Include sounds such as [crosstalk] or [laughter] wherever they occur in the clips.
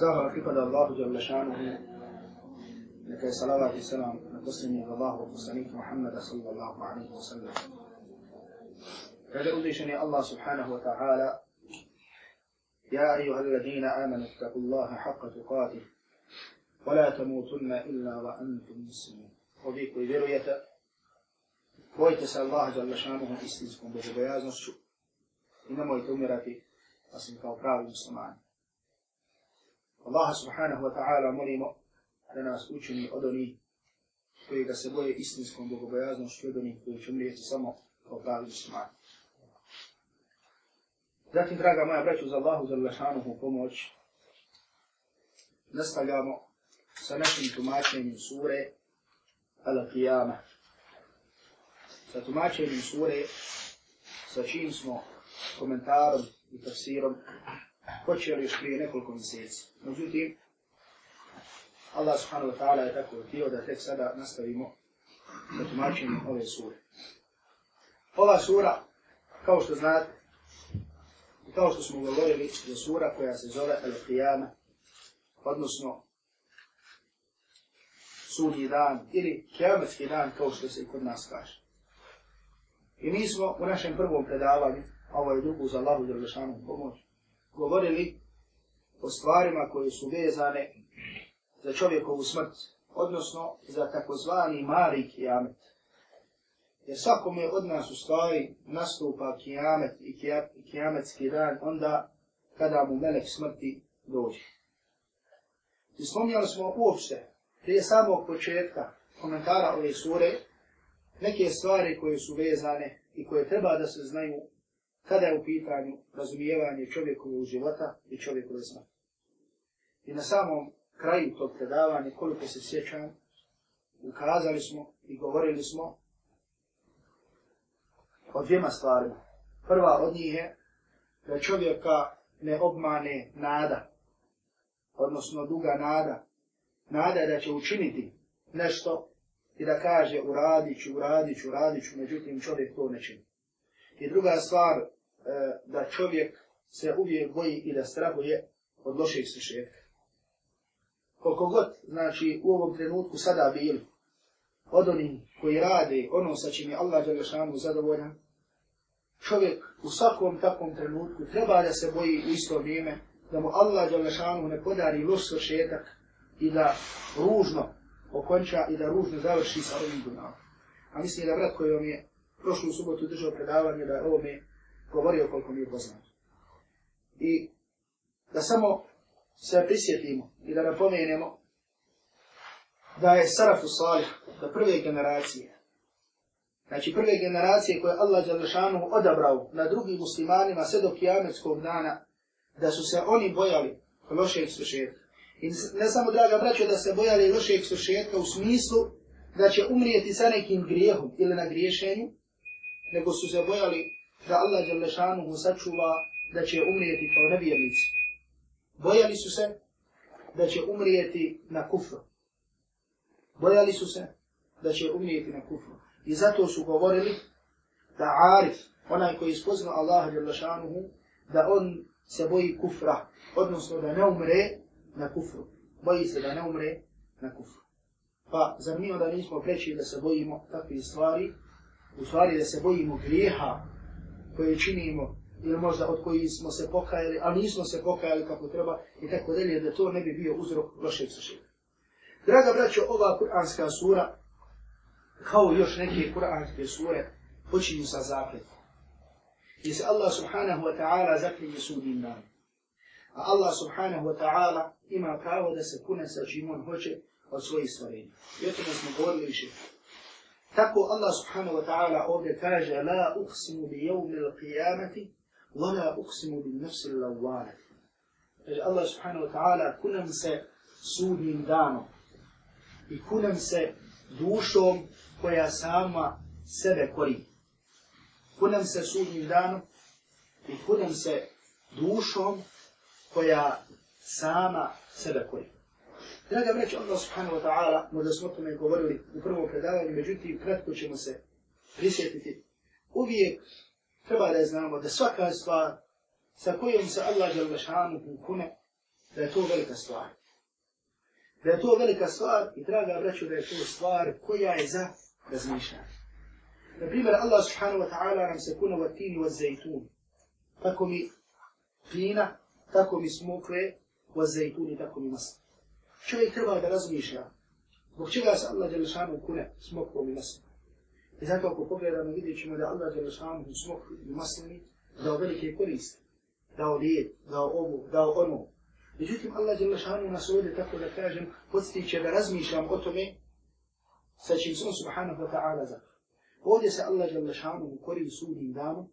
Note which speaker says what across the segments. Speaker 1: زار فقد الله جل شانه لكي صلوات السلام وتسليم على الله وسليم محمد صلى الله عليه وسلم فجاء أزيشني الله سبحانه وتعالى يا أيها الذين آمنوا اتقوا الله حق تقاته ولا تموتن إلا وأنتم مسلمون وبيكو vjerujete, bojte se Allaha dželle šanuhu istinskom bogobojaznošću i nemojte umirati osim kao pravi muslimani. Allaha subhanahu wa ta'ala molimo da nas učini od onih koji ga se boje istinskom bogobojaznošću od onih koji će umrijeti samo kao pravi muslimani. Zatim, draga moja braću, za Allahu za Lešanuhu pomoć, nastavljamo sa našim tumačenjem sure Al-Qiyama. Sa tumačenjem sure sa čim smo komentarom i tafsirom počeli još prije nekoliko mjeseci. Međutim, Allah subhanahu wa ta'ala je tako htio da tek sada nastavimo da tumačimo ove sure. Ova sura, kao što znate, i kao što smo govorili, je sura koja se zove Al-Qiyama, odnosno sudnji dan ili kiametski dan, kao što se i kod nas kaže. I mi smo u našem prvom predavanju, a ovo je drugu za Allahu i Jerušanom pomoću, govorili o stvarima koje su vezane za čovjekovu smrt, odnosno za takozvani mari kijamet. Jer svakome od nas u stvari nastupa kijamet i kijametski dan onda kada mu melek smrti dođe. I spomnjali smo uopšte, prije samog početka komentara ove sure, neke stvari koje su vezane i koje treba da se znaju kada je u pitanju razumijevanje čovjekovog života i čovjekove smrti. I na samom kraju tog predavanja, koliko se sjećam, ukazali smo i govorili smo o dvijema stvarima. Prva od njih je da čovjeka ne obmane nada, odnosno duga nada. Nada je da će učiniti nešto i da kaže uradiću, uradiću, uradiću, međutim čovjek to ne čini. I druga stvar E, da čovjek se uvijek boji i da strahuje od lošeg sušetka. Koliko god, znači, u ovom trenutku sada bili od onih koji rade ono sa čim je Allah Đalešanu zadovoljan, čovjek u svakom takvom trenutku treba da se boji u isto vrijeme, da mu Allah Đalešanu ne podari loš sušetak i da ružno okonča i da ružno završi sa ovim dunavom. A mislim da brat koji vam je prošlu subotu držao predavanje da je ovome govorio koliko mi je poznato. I da samo se prisjetimo i da napomenemo da je Sarafu Salih, da prve generacije, znači prve generacije koje Allah Đalešanu odabrao na drugim muslimanima sve do kijametskog dana, da su se oni bojali lošeg sušetka. I ne samo, draga braćo, da se bojali lošeg sušetka u smislu da će umrijeti sa nekim grijehom ili na griješenju, nego su se bojali da Allah Đalešanuhu sačuva da će umrijeti kao nevjernici. Bojali su se da će umrijeti na kufru. Bojali su se da će umrijeti na kufru. I zato su govorili da Arif, onaj koji ispozna Allaha Đalešanuhu, da on se boji kufra, odnosno da ne umre na kufru. Boji se da ne umre na kufru. Pa zar mi onda nismo preći da se bojimo takvih stvari, u stvari da se bojimo grijeha koje činimo ili možda od koji smo se pokajali, ali nismo se pokajali kako treba i tako delje, da to ne bi bio uzrok lošeg sašega. Draga braćo, ova kuranska sura, kao još neke kuranske sure, počinju sa zakljetom. I se Allah subhanahu wa ta'ala zakljenje sudim nam. A Allah subhanahu wa ta'ala ima pravo da se kune sa čim on hoće od svojih stvarenja. I o tome smo govorili više. Tako Allah subhanahu wa ta'ala ovdje kaže La uksimu bi jevmi l'qijamati wa la uksimu bi nafsi l'avvarati. Kaže Allah subhanahu wa ta'ala kunam se sudnim danom i kunam se dušom koja sama sebe kori. Kunam se sudnim danom i kunam se dušom koja sama sebe kori. Draga vreć, Allah subhanahu wa ta'ala, možda smo tome govorili u prvom predavanju, međutim, kratko ćemo se prisjetiti. Uvijek treba da znamo da svaka stvar sa kojom se Allah žel vašanu kune, da je to velika stvar. Da je to velika stvar i draga vreću da je to stvar koja je za razmišljanje. Na primjer, Allah subhanahu wa ta'ala nam se kune wa tini wa zaitun. Tako mi pina, tako mi smukle, wa zaitun i tako mi masno čovjek treba da razmišlja zbog čega se Allah Đelešanu kune smokvom i maslom. I zato ako pogledamo vidjet ćemo da Allah Đelešanu u smokvom i maslomi dao velike koriste, dao lijep, dao ovu, dao ono. Međutim, Allah Đelešanu nas ovdje tako da kažem, podstiće da razmišljam o tome sa čim sam subhanahu wa ta'ala za. Ovdje se Allah Đelešanu u koriju sudim danu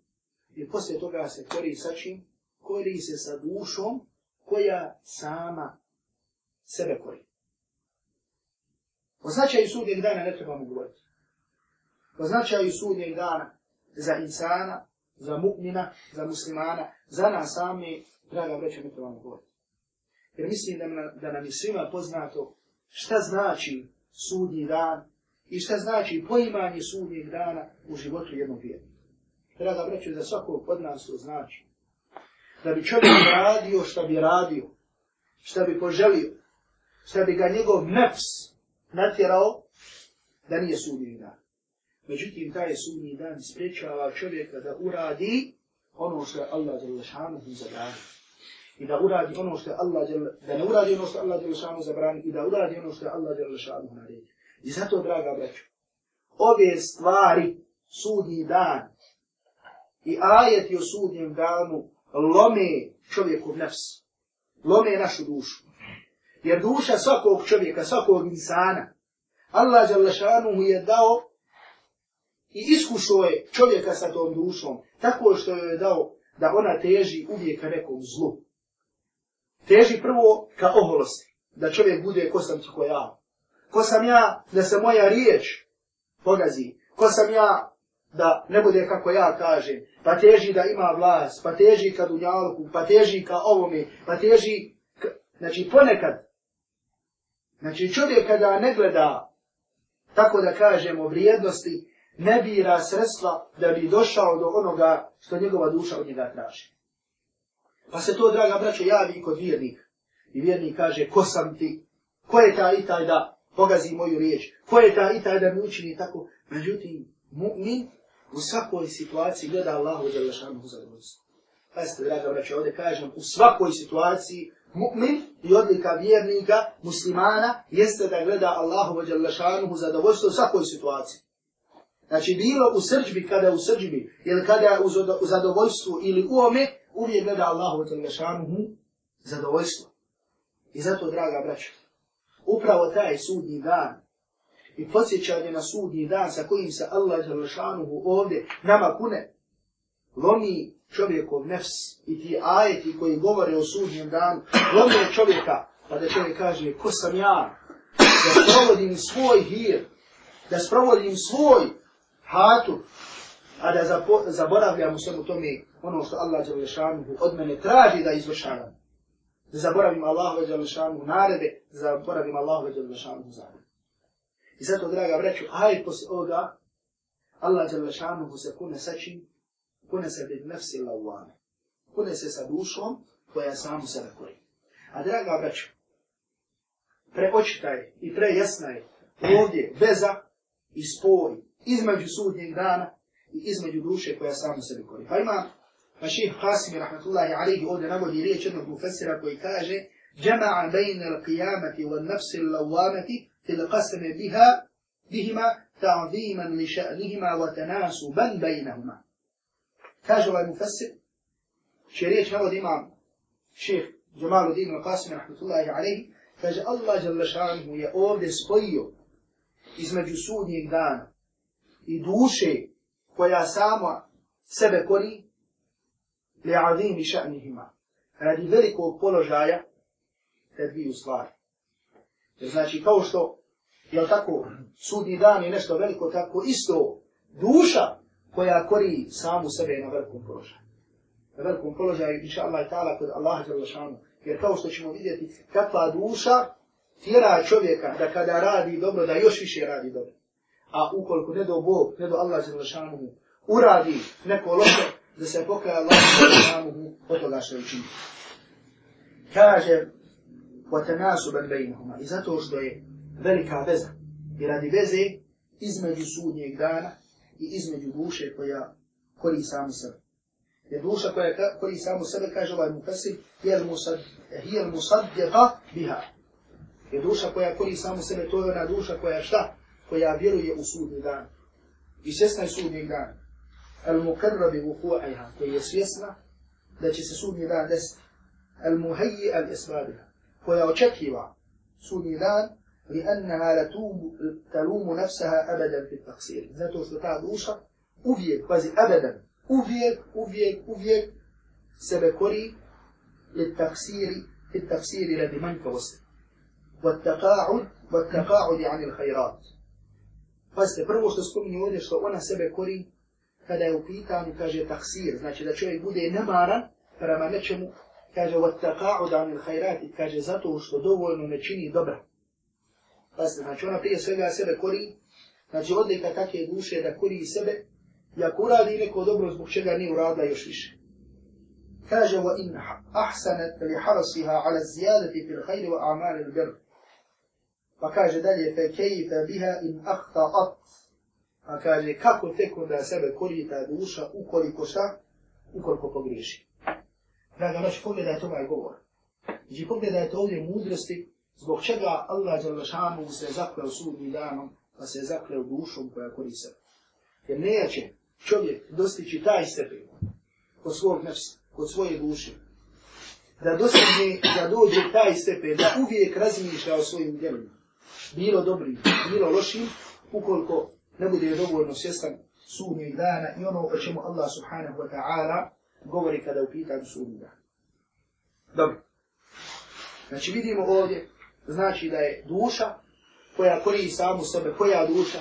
Speaker 1: i poslije toga se kori sa čim? Kori se sa dušom koja sama sebe koji. O značaju sudnjeg dana ne trebamo govoriti. O značaju sudnjeg dana za insana, za mu'mina, za muslimana, za nas sami, draga breća, ne trebamo govoriti. Jer mislim da, da nam je svima poznato šta znači sudnji dan i šta znači poimanje sudnjeg dana u životu jednog vjeru. Draga breća, za svakog pod nas to znači da bi čovjek radio šta bi radio, šta bi poželio, što bi ga njegov nefs natjerao da nije sudnji dan. Međutim, taj sudnji dan sprečava čovjeka da uradi ono što je Allah zelošanuhu zabrani. I da uradi ono što je Allah da ne uradi ono što Allah zelošanuhu zabrani i da uradi ono što je Allah zelošanuhu naredi. I zato, draga braću, ove stvari sudnji dan i ajeti o sudnjem danu lome čovjekov nefs, lome našu dušu. Jer duša svakog čovjeka, svakog insana, Allah Đalešanu mu je dao i iskušao je čovjeka sa tom dušom, tako što joj je dao da ona teži uvijek ka nekom zlu. Teži prvo ka oholosti, da čovjek bude ko sam ti ko ja. Ko sam ja da se moja riječ pogazi, ko sam ja da ne bude kako ja kažem, pa teži da ima vlast, pa teži ka dunjalku, pa teži ka ovome, pa teži, ka... znači ponekad Znači čovjek kada ne gleda, tako da kažemo, vrijednosti, ne bira sredstva da bi došao do onoga što njegova duša od njega traži. Pa se to, draga braćo, javi kod vjernik. I vjernik kaže, ko sam ti? Ko je ta i taj da pogazi moju riječ? Ko je ta i taj da mi učini tako? Međutim, mu'min u svakoj situaciji gleda Allahu za lešanu za Pa jeste, draga braćo, ovdje kažem, u svakoj situaciji mu'min i odlika vjernika, muslimana, jeste da gleda Allahu vajalla šanuhu zadovoljstvo u svakoj situaciji. Znači, bilo u srđbi, kada u srđbi, ili kada u, u zadovoljstvu ili u ome, uvijek gleda Allahu vajalla šanuhu zadovoljstvo. I zato, draga braća, upravo taj sudni dan i posjećanje na sudni dan sa kojim se Allah vajalla šanuhu ovdje nama kune, lomi čovjekov nefs i ti ajeti koji govore o sudnjem danu, lome čovjeka, pa da čovjek kaže, ko sam ja, da sprovodim svoj hir, da sprovodim svoj hatu, a da zapo, zaboravljam u svemu tome ono što Allah Đalešanuhu od mene traži da izvršavam. Da zaboravim Allahu Đalešanuhu narede, da zaboravim Allahu Đalešanuhu zade. I zato, draga, vreću, aj posle ovoga, Allah Đalešanuhu se kune sačin kune se bit nefsi lawame, kune se sa dušom koja samu sebe kori. A draga braća, preočitaj i prejasnaj ovdje veza i spoj između sudnjeg dana i između duše koja samu sebe kori. Pa ima pa šeheh Qasimi rahmatullahi alihi ovdje navodi riječ jednog mufesira koji kaže جمع بين القيامه والنفس اللوامه في القسم بها بهما تعظيما لشانهما وتناسبا بينهما كاج هو المفسر شريعة هذا الإمام شيخ جمال الدين القاسم رحمة الله عليه kaže Allah Đalešanhu je ovdje spojio između sudnjeg dana i duše koja sama sebe kori li azimi ša'nihima radi velikog položaja te dviju stvari. Jer znači kao što je tako sudni dan je nešto veliko tako isto duša koja kori samu sebe na velikom položaju. Na velikom položaju, inša Allah, ta'ala, kod Allaha Đalašanu. Jer kao što ćemo vidjeti, takva duša tjera čovjeka da kada radi dobro, da još više radi dobro. A ukoliko ne do Bog, ne do Allaha Đalašanu, uradi neko loše, da se pokaja Allaha Đalašanu, od toga što učini. Kaže, وَتَنَاسُبَنْ بَيْنَهُمَا I zato što je velika veza. I radi veze između sudnjeg dana i između duše koja koji sam sebe. Jer duša koja koji sam sebe, kaže ovaj mufasir, jer musad, hijel musaddiqa biha. Je duša koja koji samo sebe, to je ona duša koja šta? Koja vjeruje u sudni dan. I svjesna je sudni dan. Al mukarrabi u huajha, koji je svjesna da će se sudni dan desiti. Al muhajji al esbabiha, koja očekiva sudni dan, لأنها لا تلوم نفسها أبدا في التقصير ذاته استطاع دوشة أوفيك بازي أبدا أوفيك أوفيك أوفيك سبكوري للتقصير في التفسير إلى دمان والتقاعد والتقاعد عن الخيرات بس برمو شتسكمني ودي شتو أنا سبكوري kada je u pitanju, kaže, taksir, znači da čovjek bude nemaran prema nečemu, kaže, od takaudan ili hajrati, kaže, zato što Pazite, znači ona prije svega sebe kori, znači odlika takve duše da kori sebe, i ako uradi neko dobro zbog čega nije uradila još više. Kaže, wa in ahsanat li harasiha ala zijadati fil hajri wa amal il bir. Pa kaže dalje, fe kejfe biha in ahtaat. Pa kaže, kako tek onda sebe kori ta duša ukoliko šta, ukoliko pogriješi. Draga, znači pogledajte ovaj govor. Znači pogledajte ovdje mudrosti zbog čega Allah Đalešanu se zakleo sudnji danom, pa se zakleo dušom koja korisa. Jer neće čovjek dostići taj stepen kod svog nefsa, kod svoje duše, da dostane, da dođe taj stepen, da uvijek razmišlja o svojim djelima. Bilo dobrim, bilo lošim, ukoliko ne bude dovoljno svjestan sudnji dana i ono o čemu Allah subhanahu wa ta'ala govori kada upita sudnji dan. Dobro. Znači vidimo ovdje znači da je duša koja koriji samu sebe, koja duša.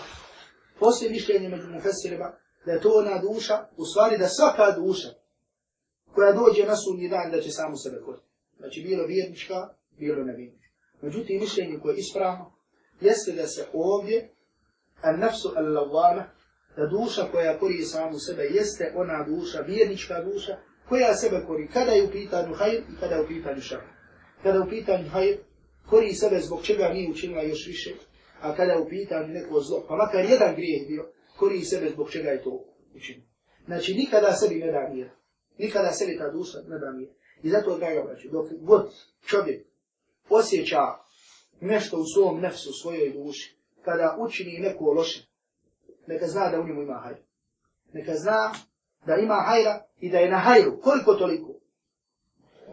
Speaker 1: Poslije mišljenje među mufesirima da je to ona duša, u stvari da svaka duša koja dođe na sunni dan da će samu sebe koriti. Znači bilo vjernička, bilo nevjernička. Međutim, mišljenje koje je ispravno, jeste da se ovdje, a nafsu allavvana, da duša koja koriji samu sebe, jeste ona duša, vjernička duša, koja sebe kori, kada je u pitanju hajr i kada je u pitanju šar. Kada je u pitanju hajr, kori sebe zbog čega nije učinila još više, a kada u pitanju neko zlo, pa makar jedan grijeh bio, kori sebe zbog čega je to učinio. Znači, nikada sebi ne da mir. Nikada sebi ta duša ne da mir. I zato ga ga vraću. Dok god čovjek osjeća nešto u svom nefsu, u svojoj duši, kada učini neko loše, neka zna da u njemu ima hajr. Neka zna da ima hajra i da je na hajru, koliko toliko.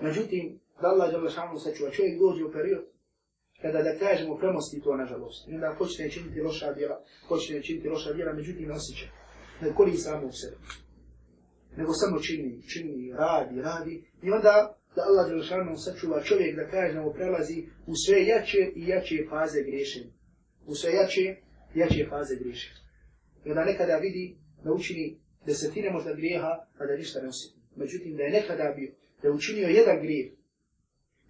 Speaker 1: Međutim, da Allah je sačuva čovjek dođe u period kada da kažemo premosti to na žalost. Onda počne činiti loša djela, počne činiti loša djela, međutim ne osjeća. Ne koli samo u sebi. Nego samo čini, čini, radi, radi. I onda da Allah Đelšanom sačuva čovjek da kažemo prelazi u sve jače i jače faze griješenja. U sve jače i jače faze griješenja. I onda nekada vidi da učini desetine možda grijeha, a da ništa ne osjeti. Međutim da je nekada bio, da je učinio jedan grijeh,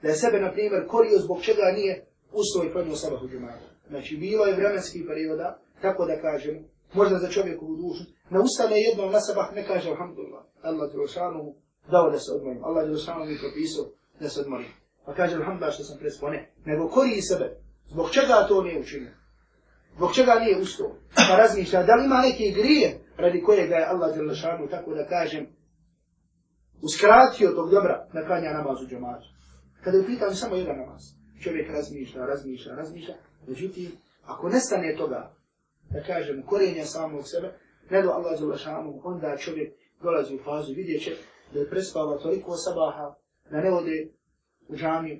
Speaker 1: da je sebe, na primjer, korio zbog čega nije ustao i klanio sabah u džemaju. Znači, bilo je vremenski perioda, tako da kažem, možda za čovjekovu dušu, na ustane jednom na sabah, ne kaže alhamdulillah, Allah djelšanu mu dao da se odmorim, Allah djelšanu mi propisao da se odmorim. Pa kaže alhamdulillah što sam prespao, ne, nego kori sebe, zbog čega to nije učinio, zbog čega nije ustao, pa razmišlja da li ima neke grije radi koje ga je Allah djelšanu, tako da kažem, uskratio tog dobra na klanja namazu džemaju. Kada je pitan samo jedan namaz, čovjek razmišlja, razmišlja, razmišlja, međutim, ako nestane toga, da kažem, korenja samog sebe, ne do Allah zulašanu, onda čovjek dolazi u fazu, vidjet će da je prespava toliko sabaha, da ne ode u džamiju,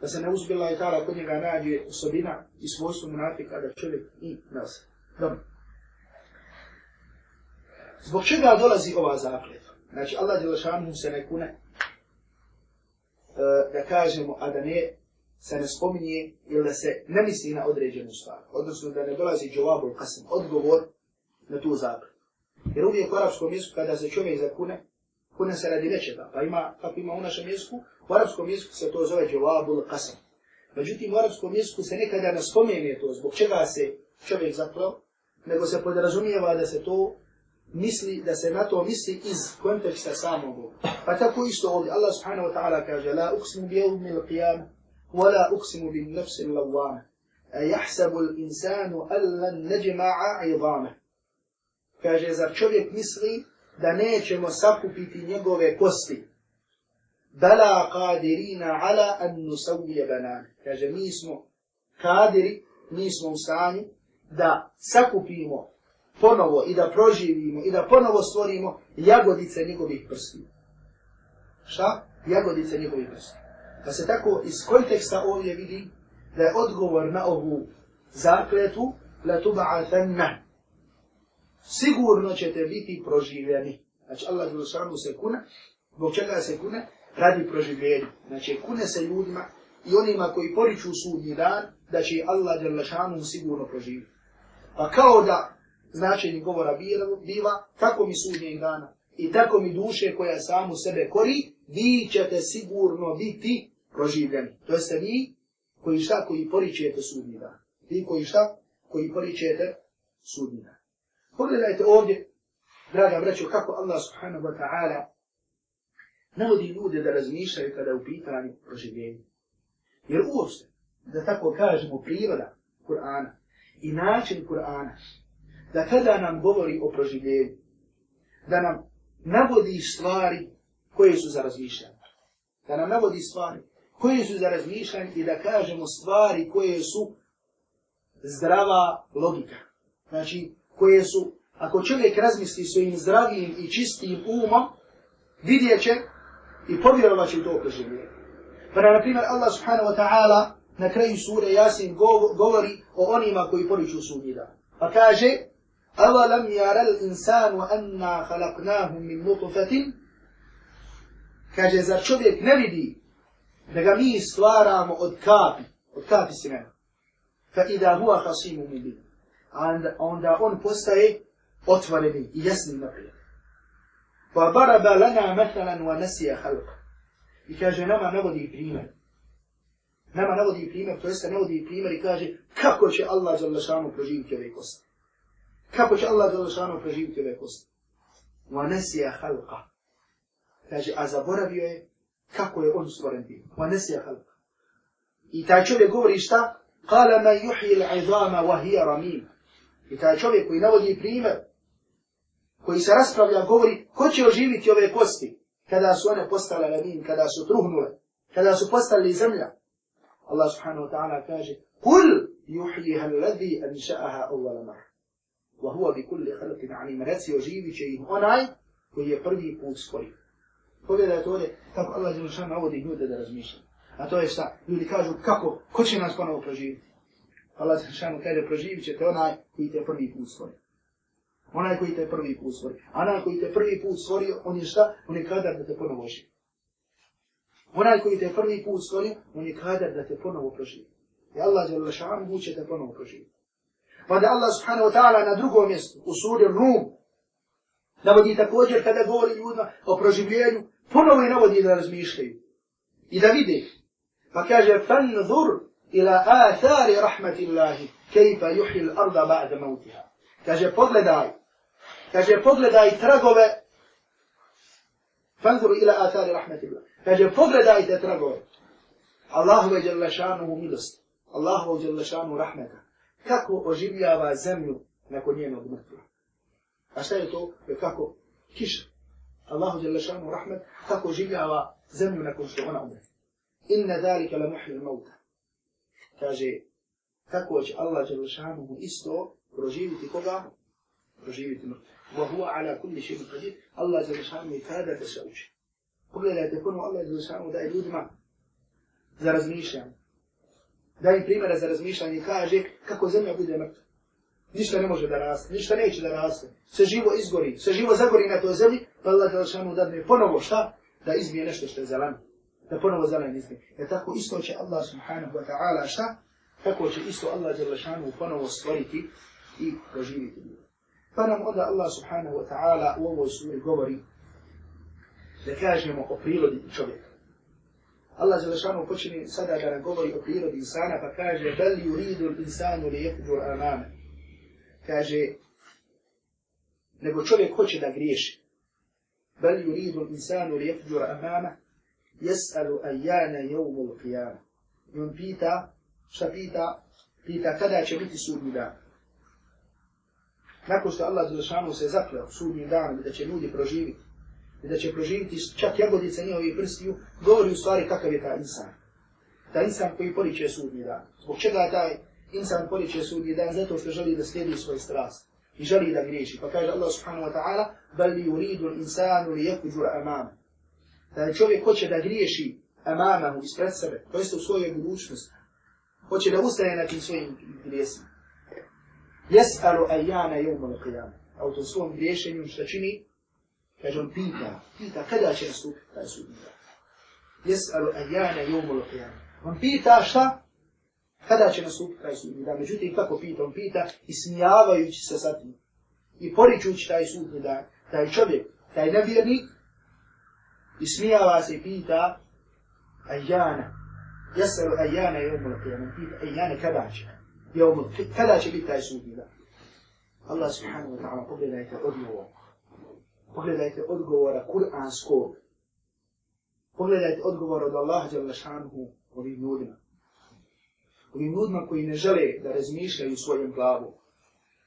Speaker 1: da se ne uzbila i tala kod njega nađe osobina i svojstvo munafika da čovjek i nas. Dobro. Zbog čega dolazi ova zakljeta? Znači, Allah Đelešanu se ne kune, uh, da kažemo, a da ne se ne spominje ili da se ne misli na određenu stvar. Odnosno da ne dolazi džavabul kasem, odgovor na tu zakon. Jer uvijek u arapskom jesku kada se čovjek zakune, kune se radi nečega. Pa ima, kako ima u našem jesku, u arapskom jesku se to zove džavabul kasem. Međutim, u arapskom jesku se nekada ne spominje to zbog čega se čovjek zapro, nego se podrazumijeva da se to misli, da se na to misli iz konteksta samog. Pa tako isto ovdje, Allah subhanahu wa ta'ala kaže, la uksim bi'ovmi l'qiyamah, ولا أقسم بالنفس اللوامة أيحسب الإنسان ألا نجمع عظامه Kaže, zar čovjek misli da nećemo sakupiti njegove kosti? Bela kadirina ala an nusavije banane. Kaže, mi smo kadiri, mi smo u stanju da sakupimo ponovo i da proživimo i da ponovo stvorimo jagodice njegovih prstiju. Šta? Jagodice njegovih prstiju. Pa se tako iz konteksta ovdje vidi da je odgovor na ovu zakletu latuba'athanna. Sigurno ćete biti proživljeni. Znači Allah je u se kuna, zbog čega se kune? Radi proživljenja. Znači kune se ljudima i onima koji poriču sudnji dan, da će Allah je sigurno proživjeti. Pa kao da značenje govora biva, tako mi sudnjeg dana i tako mi duše koja samu sebe koriti, vi ćete sigurno biti proživljeni. To jeste vi koji šta koji poričujete sudnji dan. Vi koji šta koji poričujete sudnji dan. Pogledajte ovdje, draga braćo, kako Allah subhanahu wa ta'ala navodi ljude da razmišljaju kada u pitanju proživljenja. Jer uopšte, da tako kažemo, priroda Kur'ana i način Kur'ana, da kada nam govori o proživljenju, da nam navodi stvari koje su za razmišljanje. Da nam navodi stvari koje su za razmišljanje i da kažemo stvari koje su zdrava logika. Znači, koje su, ako čovjek razmisli svojim zdravim i čistim umom, vidjet će i povjerovat će u to okreženje. Pa na primjer, Allah subhanahu wa ta'ala na kraju sure Jasin govori o onima koji poriču sudnji dan. Pa kaže, أَوَلَمْ يَرَ الْإِنسَانُ أَنَّا خَلَقْنَاهُمْ مِنْ مُطُفَةٍ kaže, zar čovjek ne vidi da ga mi stvaramo od kapi, od kapi semena. Fa ida hua hasimu mubin. A onda, onda on postaje otvoreni i jasni naprijed. Wa baraba lana mathalan wa nasija halka. I kaže, nama navodi primjer. Nama navodi primjer, to jeste navodi primjer i kaže, kako će Allah zalašanu proživiti ove kosti. Kako će Allah zalašanu proživiti ove kosti. Wa nasija halka kaže, a zaboravio je kako je on stvoren bio. Pa ne se je I taj čovjek govori šta? Kala me juhi il idama wahija ramim. I taj čovjek koji navodi primjer, koji se raspravlja, govori, ko će oživiti ove kosti? Kada su one postale ramim, kada su truhnule, kada su postale zemlja. Allah subhanahu wa ta'ala kaže, Kul juhliha alladhi anša'aha awwala mar. Wa huwa bi kulli khalqin 'alim. Reci oživiće ih onaj koji je prvi put stvorio. Pogledajte ovdje kako Allah Jelushan navodi ljude da razmišljaju. A to je šta? Ljudi kažu kako, ko će nas ponovo proživiti? Allah Jelushan kaže proživit ćete onaj koji te prvi put stvori. Onaj koji te prvi put stvori. A onaj koji te prvi put stvorio, on je šta? On je kadar da te ponovo živi. Onaj koji te prvi put stvorio, on je kadar da te ponovo proživi. I Allah Jelushan mu će te ponovo proživiti. Pa da Allah subhanahu wa ta'ala na drugom mjestu, u suri Rum, Navodi također kada govori ljudima o proživljenju, ponovo je navodi da razmišljaju i da vide. Pa kaže, fanzur ila athari rahmati Allahi, kejfa juhil arda ba'da mautiha. Kaže, pogledaj, kaže, pogledaj tragove, fanzur ila athari rahmati Allahi. Kaže, pogledaj te tragove, Allahu je jalla šanuhu milost, Allahu je jalla šanuhu rahmeta, kako oživljava zemlju nakon njenog mrtva. A šta je to? Kako? Kiša. Allahu jala šanu rahmet, kako žigava zemlju nakon što ona umre. Inna dalika la muhlil mauta. Kaže, kako će Allah jala šanu mu isto proživiti koga? Proživiti mrtve. Wa huwa ala kulli šeimu kadir, Allah jala šanu mi kada da se uči. Pogledajte, kono Allah jala šanu daje ljudima za razmišljanje. Daje primjera za razmišljanje, kaže, kako zemlja bude mrtva ništa ne može da raste, ništa neće da raste, sve živo izgori, sve živo zagori na toj zemlji, pa Allah Jelšanu dadne ponovo šta? Da izmije nešto što je zeleno, da ponovo zeleno izmije. Jer tako isto će Allah subhanahu wa ta'ala šta? Tako će isto Allah Jelšanu ponovo stvoriti i proživiti ljudi. Pa nam onda Allah subhanahu wa ta'ala u ovoj suri govori da kažemo o prirodi čovjeka. Allah Želešanu počini sada da nam govori o prirodi insana pa kaže Beli uridu insanu li jehudur amanem kaže nego čovjek hoće da griješi bal yuridu insanu li yafjura amama yasalu ayana yawm al-qiyamah on pita šta pita pita kada će biti sudnji dan nakon što Allah zašanu se zakljao sudnji dan da će ljudi proživiti i da će proživiti čak jagodice njihovi prstiju govori u stvari kakav je ta insan ta insan koji poliče sudnji dan zbog čega je taj insan poliče sudnji dan zato što želi da slijedi svoj strast i želi da griješi. Pa kaže Allah subhanahu wa ta'ala, bel li uridu insanu li jeku džur amam. Da čovjek hoće da griješi amamahu ispred sebe, to jeste u svojoj budućnosti. Hoće da ustane na tim svojim grijesima. Jesaru ajana jevmanu qiyama. A u tom svom griješenju šta čini? Kaže on pita, pita kada će nastupiti taj sudnji dan. Jesaru ajana jevmanu qiyama. On pita šta? kada će nastupiti taj sudnji dan. Međutim, kako pita, on pita i smijavajući se sa tim. I poričući taj sudnji dan, taj čovjek, taj nevjernik, i smijava se i pita Ajana. Jesaru Ajana je umul kjena. Pita Ajana kada će? Je umul kada će biti taj sudnji dan? Allah subhanahu wa ta'ala pogledajte odgovor. Pogledajte odgovora kur'anskog. Pogledajte odgovor od Allaha djelašanhu ovim ljudima ovim ljudima koji ne žele da razmišljaju svojom glavom,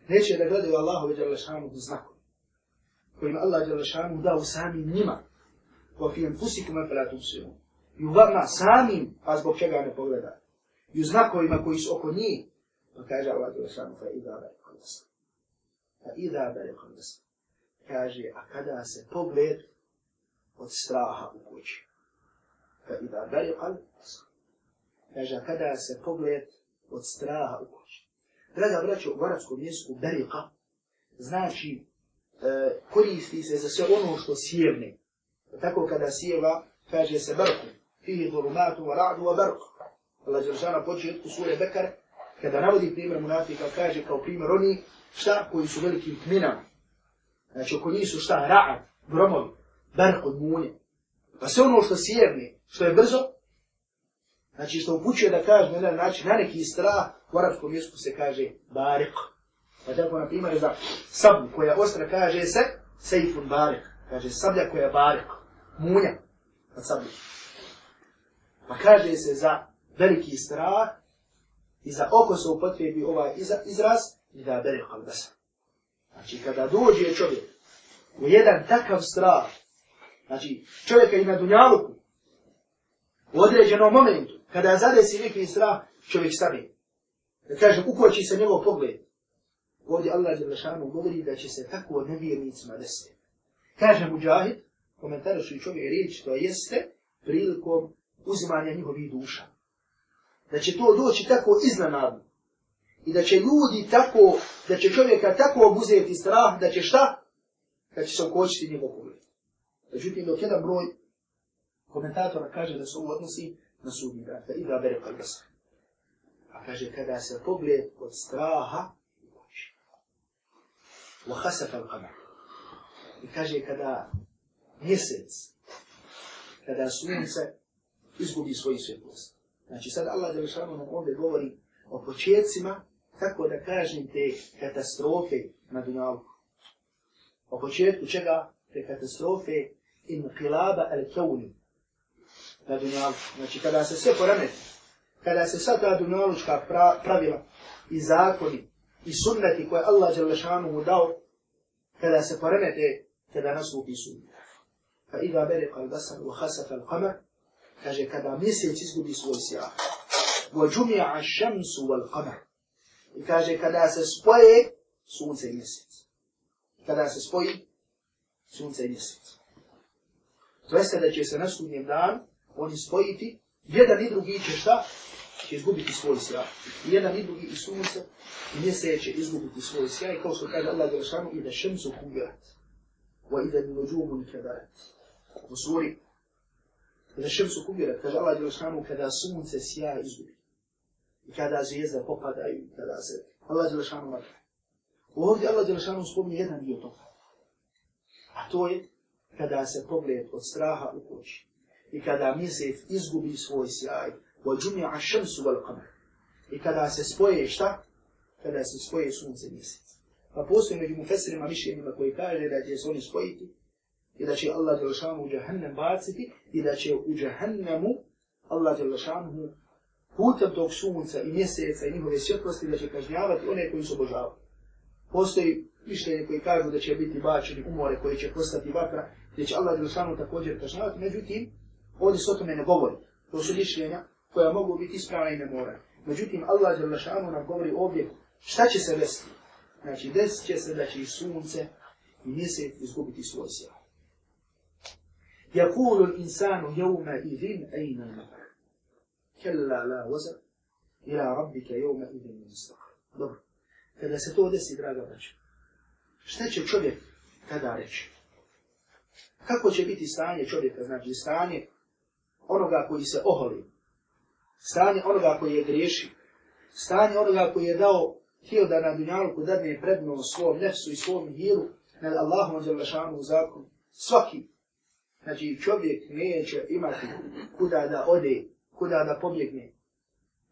Speaker 1: neće da gledaju Allahu i Đalešanu u znakom, kojim Allah i Đalešanu dao samim njima, ko fi enfusikum apelatusiju, i u vama samim, pa zbog čega ne pogleda, i u znakovima koji su oko njih, pa kaže Allah i Đalešanu, fa idha bari kondasa. Fa idha bari kondasa. Kaže, a kada se pogled od straha u kući, fa idha bari kondasa kaže, kada se pogled od straha u koči. Draga braća u varatskom jesku berika, znači e, koristi se za sve ono što sjevne. Tako kada sjeva, kaže se berku, fihi dhurumatu wa ra'du wa berku. Allah Đeršana počet u sure Bekar, kada navodi primjer munafika, kaže kao primjer oni šta koji su velikim tminama. Znači oko njih su šta ra'ad, gromovi, berku, munje. Pa sve ono što sjevne, što je brzo, Znači se upućuje da kažemo na način, na neki strah, u arabskom jesku se kaže barik. Pa tako, na primjer, za sablju koja ostra kaže se, sejfun barik. Kaže sablja koja je barik. Munja nad sablju. Pa kaže se za veliki strah i za oko se upotrebi ovaj izraz i da bere kalbasa. Znači, kada dođe čovjek u jedan takav strah, znači, čovjeka i na dunjaluku, u određenom momentu, kada zadesi lik i strah, čovjek stane. Da kaže, ukoči se njegov pogled. Ovdje Allah je lešanu govori da će se tako nevjernicima desiti. Kaže Mujahid, komentarišu i čovjek riječ, to jeste prilikom uzimanja njihovih duša. Da će to doći tako iznenadno. I da će ljudi tako, da će čovjeka tako obuzeti strah, da će šta? Da će se ukočiti njegov pogled. Međutim, dok jedan broj komentatora kaže da se ovo odnosi na sudnji dan, fa idha bere kalbasa. A kaže, kada se pogled od straha, wa khasafa al-qamar. I kaže, kada mjesec, kada sunce izgubi svoju svjetlost. Znači, sad Allah Đelešanu nam ovdje govori o početcima, tako da kažem te katastrofe na Dunavku. O početku čega? Te katastrofe inqilaba al-kevni, na dunjalu. Znači, kada se sve poremeti, kada se sad ta dunjalučka pra, pravila i zakoni i sunneti koje Allah Đelešanu mu dao, kada se poremete, kada nas ubi sunnet. Fa idha bere kal basar u khasaf al qamar, kaže, kada mjesec izgubi svoj sjah, wa džumi'a šemsu wal qamar, i kaže, kada se spoje, sunce i mjesec. Kada se spoji, sunce i mjesec. To jeste da će se na sudnjem danu oni spojiti, jedan i drugi će šta? Će izgubiti svoj sjaj. I jedan i drugi i sunce, i mjesec će izgubiti svoj sjaj, kao što kaže Allah Jelšanu, i da šemcu kugrat, wa i da nuđumu nikadarat. U suri, i da šemcu kugrat, kaže Allah Jelšanu, kada sunce sjaj izgubi. I kada zvijezda popadaju, kada se... Allah Jelšanu vada. U ovdje Allah Jelšanu spomni jedan dio toga. A to je kada se pogled od straha ukoči i kada mjesec izgubi svoj sjaj, wa jumi'a ash-shamsu wal qamar. I kada se spoje šta? Kada se spoje sunce i mjesec. Pa posle među mufessirima mišljenima koji kaže da će se oni spojiti i da će Allah dželle šanu džehennem baciti i da će u džehennemu Allah dželle šanu putem tog sunca i mjeseca i njihove svjetlosti da će kažnjavati one koji su božavali. Postoji mišljenje koji kažu da će biti bačeni u more koje će postati vatra, gdje će Allah dželle također kažnjavati. Međutim, Ovdje se o tome ne govori. To su mišljenja koja mogu biti ispravna i ne mora. Međutim, Allah Đalašanu nam govori ovdje šta će se desiti. Znači, desit će se da će i sunce i mjesec izgubiti svoj sjaj. Jakulu insanu jevme idin ejna nafak. Kella la vazak ila rabbike jevme idin nisak. Dobro. Kada se to desi, draga braća, šta će čovjek tada reći? Kako će biti stanje čovjeka, znači stanje onoga koji se oholi, stanje onoga koji je griješi, stanje onoga koji je dao htio da na dunjalku dadne predno svom nefsu i svom hiru nad Allahom zelašanu u zakonu. Svaki, znači čovjek neće imati kuda da ode, kuda da pobjegne.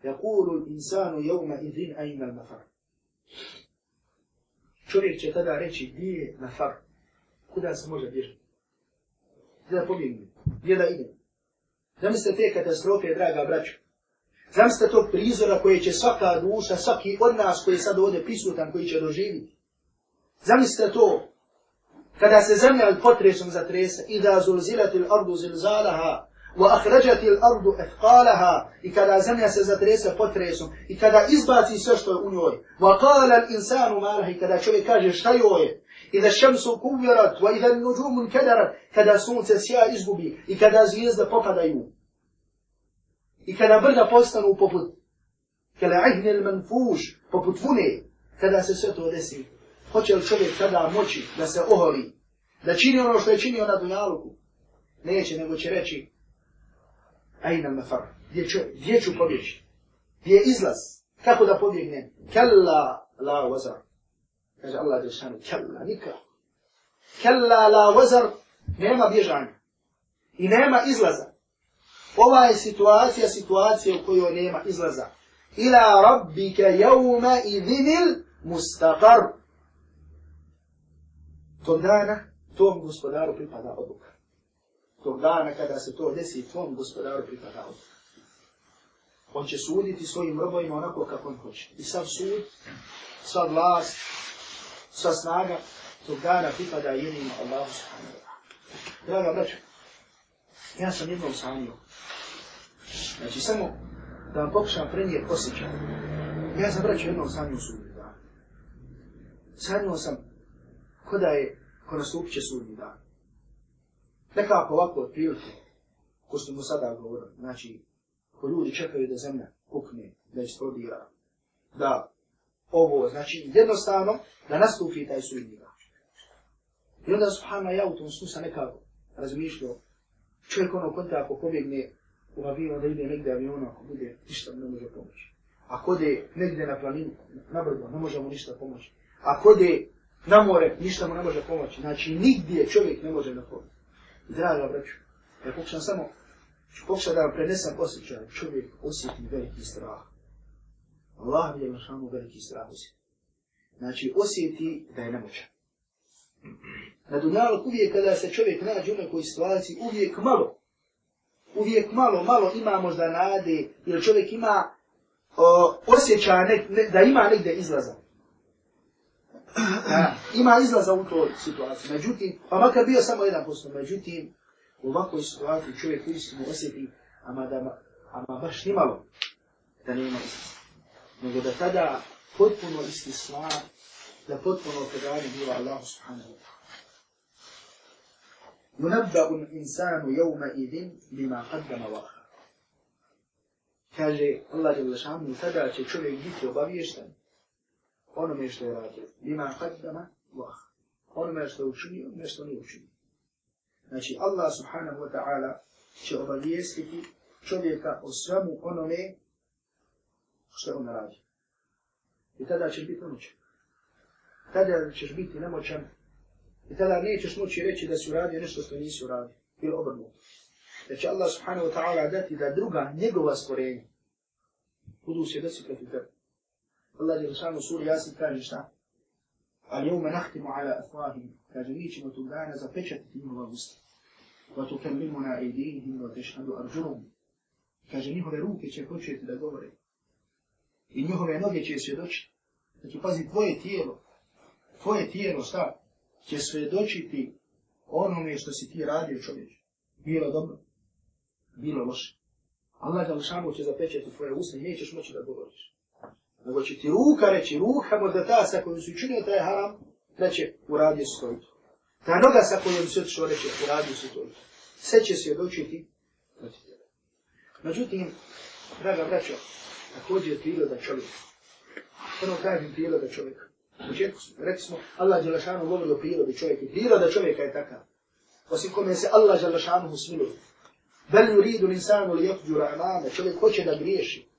Speaker 1: Jakulu insanu jevma idrin ajna nafar. Čovjek će tada reći gdje je nafar, kuda se može bježati. Gdje da pobjegne, gdje da ide. Zamislite te katastrofe, draga braća. Zamislite tog prizora koje će svaka duša, svaki od nas koji je sad ovdje prisutan, koji će doživiti. Zamislite to, kada se zemlja potresom zatresa, i da zulzirati l'ardu zilzalaha, wa ahrađati l'ardu efkalaha, i kada zemlja se zatresa potresom, i kada izbaci sve što je u njoj, wa kala l'insanu marha, i kada čovjek kaže šta joj je, إذا الشمس كورت وإذا النجوم انكدرت كذا سونس سيا إزبوبي إكذا زيز دا بطا دايو إكذا برد بوستنو ببط كلا عهن المنفوش ببط فوني كذا سسيتو دسي خوش الشوبك كذا موشي لسا أهري لچيني ونوش لچيني ونا دنيالكو نيچه نيگو چرچي أين المفر ديچو ديچو Gdje je izlaz? Kako da pobjegnem? Kalla la wazar. Kaže Allah Đelšanu, kella, nikako. Kella la vozar, nema bježanja. I nema izlaza. Ova je situacija, situacija u kojoj nema izlaza. Ila rabbike jevme idinil mustakar. Tog dana, tom gospodaru pripada odluka. Tog dana kada se to desi, tom gospodaru pripada odluka. On će suditi svojim robovima onako kako on hoće. I sav sud, sav vlast, sva snaga tog dana pripada jedinima Allahu Subhanahu wa ta'ala. Draga braća, ja sam jednom sanio. Znači, samo da vam pokušam prenijet osjećaj. Ja sam braću jednom sanio sudnji dan. Sanio sam ko da je, ko nastupiće sudnji dan. Nekako ovako od prilike, ko ste mu sada govorili, znači, ko ljudi čekaju da zemlja pukne, da je da ovo, znači jednostavno da nastupi taj sudnji dan. I onda Subhana ja u tom snu sam nekako razmišljao, čovjek ono kod ako pobjegne u avion, onda ide negde avion, ako bude, ništa ne može pomoći. Ako ode negde na planinu, na brdo, ne može mu ništa pomoći. Ako ode na more, ništa mu ne može pomoći. Znači, nigdje čovjek ne može na pomoći. Draga braću, ja pokušam samo, pokušam da vam prenesam osjećaj, čovjek osjeti veliki strah. Allah bi Jelešanu veliki strah osjeti. Znači osjeti da je nemoćan. Na Dunjalog uvijek kada se čovjek nađe u nekoj situaciji, uvijek malo, uvijek malo, malo ima možda nade, jer čovjek ima o, osjeća ne, ne, da ima negde izlaza. [clears throat] ima izlaza u toj situaciji, međutim, pa makar bio samo jedan posto, međutim, u ovakvoj situaciji čovjek uistinu osjeti, ama, da, ama baš nimalo da ne ima izlaza. nego da tada potpuno isti istisna, da potpuno predanje biva Allahu subhanahu wa ta'ala. insanu jevma idin bima قدم vaha. kaže Allah je lešanu, tada će čovjek biti obavješten onome što je radio. Bima qaddama vaha. Onome što je učinio, onome što nije učinio. Znači Allah subhanahu wa ta'ala će obavijestiti čovjeka o svemu onome što on radi. I tada ćeš biti nemoćan. Tada ćeš biti nemoćan. I tada nećeš moći reći da si uradio nešto što nisi uradio. Ili obrnuo. Da će Allah subhanahu wa ta'ala dati da druga njegova stvorenja budu svjedoci protiv tebe. Allah je rešanu suri jasni kaže šta? Ali jome nahtimo ala afahim. Kaže mi ćemo tog dana zapečatiti njihova usta. Va tu kemimo na idejihim va tešhadu arđurom. Kaže njihove ruke će početi da govore i njihove noge će svjedočiti. Znači, pazi, tvoje tijelo, tvoje tijelo, šta, će svjedočiti onome što si ti radio čovječe. Bilo dobro, bilo loše. Allah da lišamo će zapečeti tvoje usne i nećeš moći da govoriš. Nego će ti ruka reći, ruka mu da ta sa kojom si učinio taj haram, reće, uradio si to. Ta noga sa kojom si otišao reće, uradio si to. Sve će svjedočiti protiv tebe. Međutim, draga braćo, također priroda čovjeka. Ono kažem priroda čovjeka. U četku smo, reći smo, Allah Đalašanu govorio prirodi čovjeka. Priroda čovjeka je takav. Osim kome se Allah Đalašanu usmiluje. Bel ju ridu linsanu li jatuđu ra'mame. Čovjek hoće da griješi.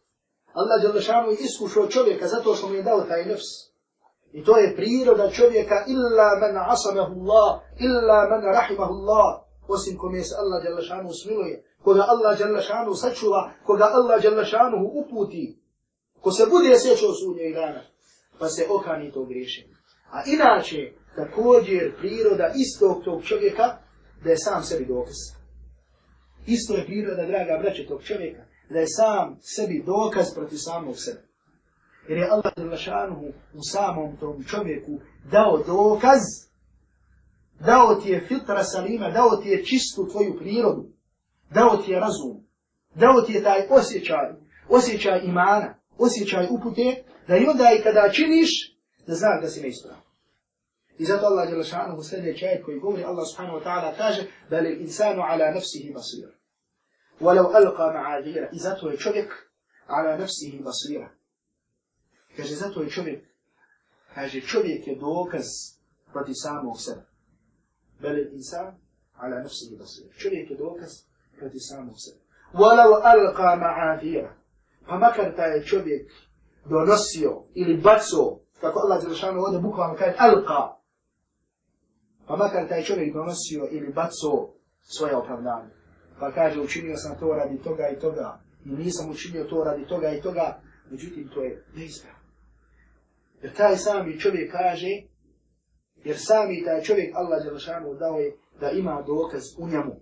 Speaker 1: Allah Đalašanu je iskušao čovjeka zato što mu je dao taj nefs. I to je priroda čovjeka illa man asamehu Allah, illa man rahimahu Allah osim kome se Allah jalla šanuhu smiluje, koga Allah jalla šanuhu sačuva, koga Allah jalla šanuhu uputi, ko se bude sjećao su u njoj dana, pa se okani to griješenje. A inače, također priroda istog tog čovjeka, da je sam sebi dokaz. Isto je priroda, draga braće, tog čovjeka, da je sam sebi dokaz proti samog sebe. Jer je Allah jalla šanuhu u samom tom čovjeku dao dokaz dao ti je fitra salima, dao ti je čistu tvoju prirodu, dao ti je razum, dao ti je taj osjećaj, osjećaj imana, osjećaj upute, da i onda i kada činiš, da znaš da si neispravo. I zato Allah je lašanom u sljedeći ajed koji govori Allah subhanahu wa ta'ala kaže da li insanu ala nafsihi basira. Walau alqa ma'adira. I zato je čovjek ala nafsihi basira. Kaže zato je čovjek, kaže čovjek je dokaz proti samog sebe. بل الإنسان على نفسه بصير شريك دوكس كتي سامو سر ولو ألقى معافيرا فمكر تاي شبيك دونسيو إلي باتسو كاكو الله جلشان وده بكوة مكان ألقى فمكر تاي شبيك دونسيو إلي باتسو سوية وفرنان فكاجي وشيني وسان تورا دي توغا اي توغا ونيسا مشيني وتورا دي توغا اي توغا مجيتي بتوئي ليس بها يتاي سامي شبيك كاجي jer sami taj čovjek Allah Đelšanu dao je da ima dokaz u njemu.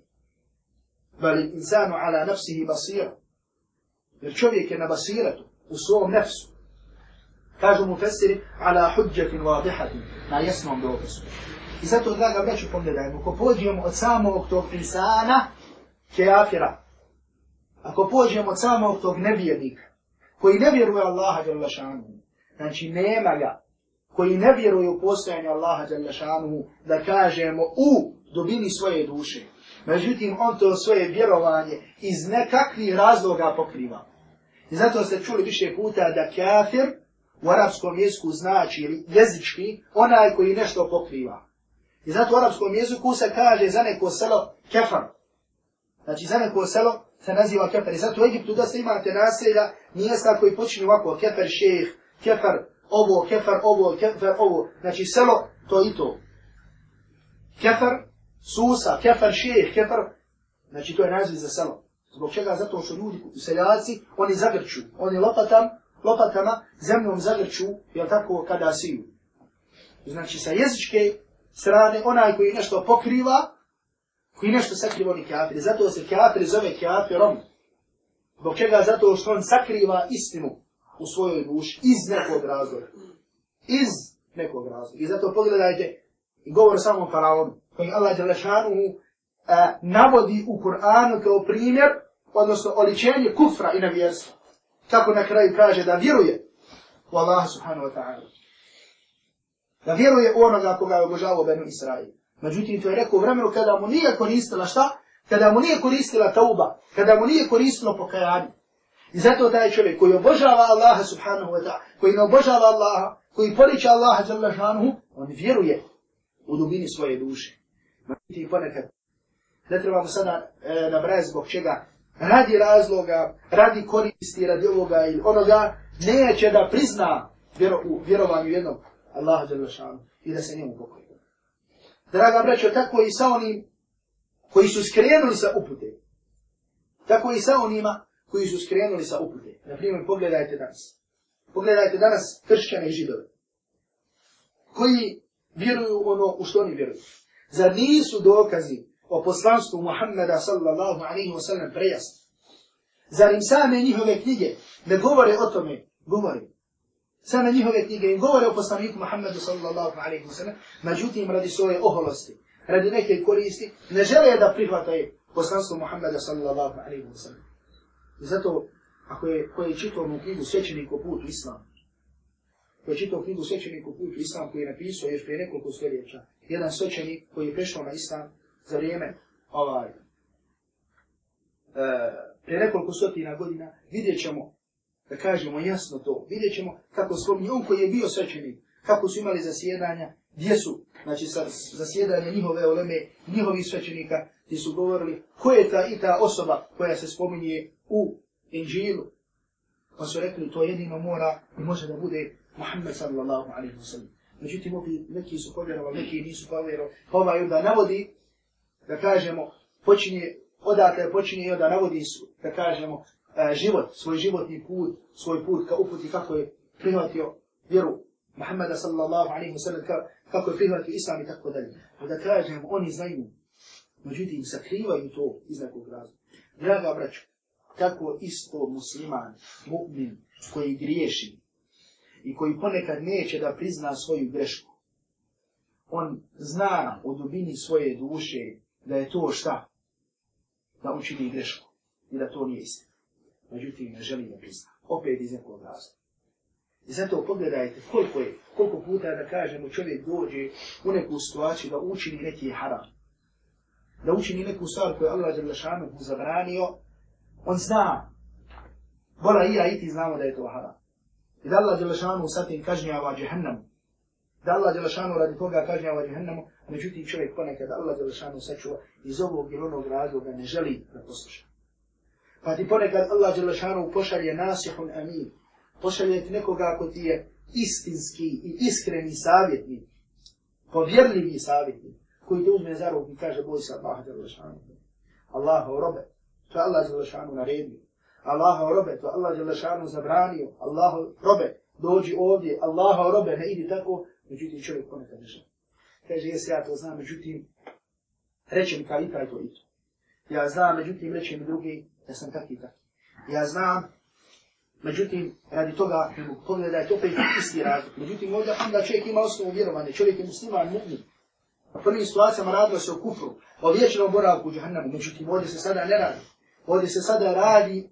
Speaker 1: Bali insanu ala nafsihi basira. Jer čovjek je na basiratu, u svom nefsu. Kažu mu fesiri, ala huđetin vadihatin, na jasnom dokazu. I zato, draga braću, pogledajmo, ako pođemo od samog tog insana, kjafira. Ako pođemo od samog tog nevjernika, koji ne vjeruje Allaha Đelšanu, znači nema ga, ja koji ne vjeruju postojanje Allaha Đalešanuhu, da kažemo u dubini svoje duše. Međutim, on to svoje vjerovanje iz nekakvih razloga pokriva. I zato ste čuli više puta da kafir u arapskom jeziku znači jezički onaj koji nešto pokriva. I zato u arapskom jeziku se kaže za neko selo kefar. Znači za neko selo se naziva kefar. I zato u Egiptu da se imate naselja mjesta koji počinju ovako kefar šejih, kefar ovo kefar, ovo kefar, ovo, znači samo to i to. Kefar, susa, kefar šeh, kefar, znači to je naziv za selo. Zbog čega? Zato što ljudi u seljaci, oni zagrču, oni lopatam, lopatama, zemljom zagrču, jel tako, kada siju. Znači sa jezičke strane, onaj koji nešto pokriva, koji nešto sakriva, oni kafiri. Zato se kafir zove kafirom. Zbog čega? Zato što on sakriva istinu u svojoj duši iz nekog razloga. Iz nekog razloga. I zato pogledajte i govor samom faraonu koji Allah Đelešanu uh, e, navodi u Kur'anu kao primjer, odnosno oličenje kufra i navjerstva. Kako na kraju kaže da vjeruje u Allah subhanahu wa ta'ala. Da vjeruje onoga koga je obožavao Benu Israiju. Međutim, to je rekao vremenu kada mu nije koristila šta? Kada mu nije koristila tauba, kada mu nije koristilo pokajanje. I zato taj čovjek koji obožava Allaha subhanahu wa ta'ala, koji ne obožava Allaha, koji poliče Allaha zala šanuhu, on vjeruje u dubini svoje duše. Možete i ponekad. Ne trebamo sada e, nabrati zbog čega. Radi razloga, radi koristi, radi ovoga ili onoga, neće da prizna vjero, u vjerovanju jednog Allaha zala šanuhu i da se njemu pokoje. Draga braćo, tako i sa onim koji su skrenuli sa upute, tako i sa onima koji su skrenuli sa upute. Naprimjer, pogledajte danas. Pogledajte danas kršćane i židove. Koji vjeruju ono u što oni vjeruju. Zar nisu dokazi o poslanstvu Muhammeda sallallahu alaihi wa sallam prejasni? Zar im same njihove knjige ne govore o tome? Govore. Same njihove knjige im govore o poslaniku Muhammedu sallallahu alaihi wa sallam. Međutim, radi svoje oholosti, radi neke koristi, ne žele da prihvataju poslanstvo Muhammeda sallallahu alaihi wa sallam. I zato, ako je, ko je čitao mu knjigu Svećenik o putu Islam, ko je čitao knjigu Svećenik o putu Islam, koji je napisao još prije nekoliko sljedeća, jedan svećenik koji je prešao na Islam za vrijeme, ovaj, e, pre nekoliko stotina godina, vidjet ćemo, da kažemo jasno to, vidjet ćemo kako spominje on koji je bio svećenik, kako su imali zasjedanja, gdje su, znači sa zasjedanje njihove oleme, njihovih svećenika, gdje su govorili ko je ta i ta osoba koja se spominje u Inđilu. Pa su rekli to jedino mora i može da bude Muhammed sallallahu alaihi wa sallam. Međutim, ovi neki su povjerovali, neki nisu povjerovali, pa ovaj onda navodi, da kažemo, počinje, odatle počinje i onda navodi su, da kažemo, e, život, svoj životni put, svoj put ka uputi kako je prihvatio vjeru Muhammada sallallahu alaihi wa sallam kako je prihvatio islam i tako dalje. A da kažem, oni znaju, međutim, sakrivaju to iz nekog razloga. Draga braćo, tako isto musliman, mu'min, koji griješi i koji ponekad neće da prizna svoju grešku, on zna u dubini svoje duše da je to šta? Da učini grešku i da to nije istina. Međutim, ne želi da prizna. Opet iz nekog razloga. I zato pogledajte koliko je, koliko puta da kažemo čovjek dođe u neku situaciju da učini neki haram. Da učini neku stvar koju Allah je lašanu mu zabranio, on zna. Bola i ja i ti znamo da je to haram. I da Allah je lašanu sa tim kažnjava džehennemu. Da Allah je lašanu radi toga kažnjava džehennemu, međutim čovjek ponekad Allah je lašanu sačuva iz ovog ili onog razloga ne želi da posluša. Pa ti ponekad Allah je lašanu pošalje nasihun aminu pošaljeti nekoga ako ti je istinski i iskreni savjetnik, povjerljivi savjetnik, koji te uzme za ruku i kaže boj se Allaha za lešanu. Allaha robe, to je Allah za lešanu naredio. Allaha robe, to je Allah za lešanu zabranio. Allaha robe, dođi ovdje, Allaha robe, ne idi tako, međutim čovjek ponekad ne želi. Kaže, jes ja to znam, međutim, reće mi kaj i kaj to i to. Ja znam, međutim, reće mi drugi, ja sam tak i tak. Ja znam, Međutim, radi toga, pogledaj da je to opet isti razlog. Međutim, možda onda čovjek ima osnovu vjerovanje, čovjek je musliman, mu'min. Na prvim situacijama radilo se o kufru, o vječnom boravku u džahnemu. Međutim, ovdje se sada ne radi. Ovdje se sada radi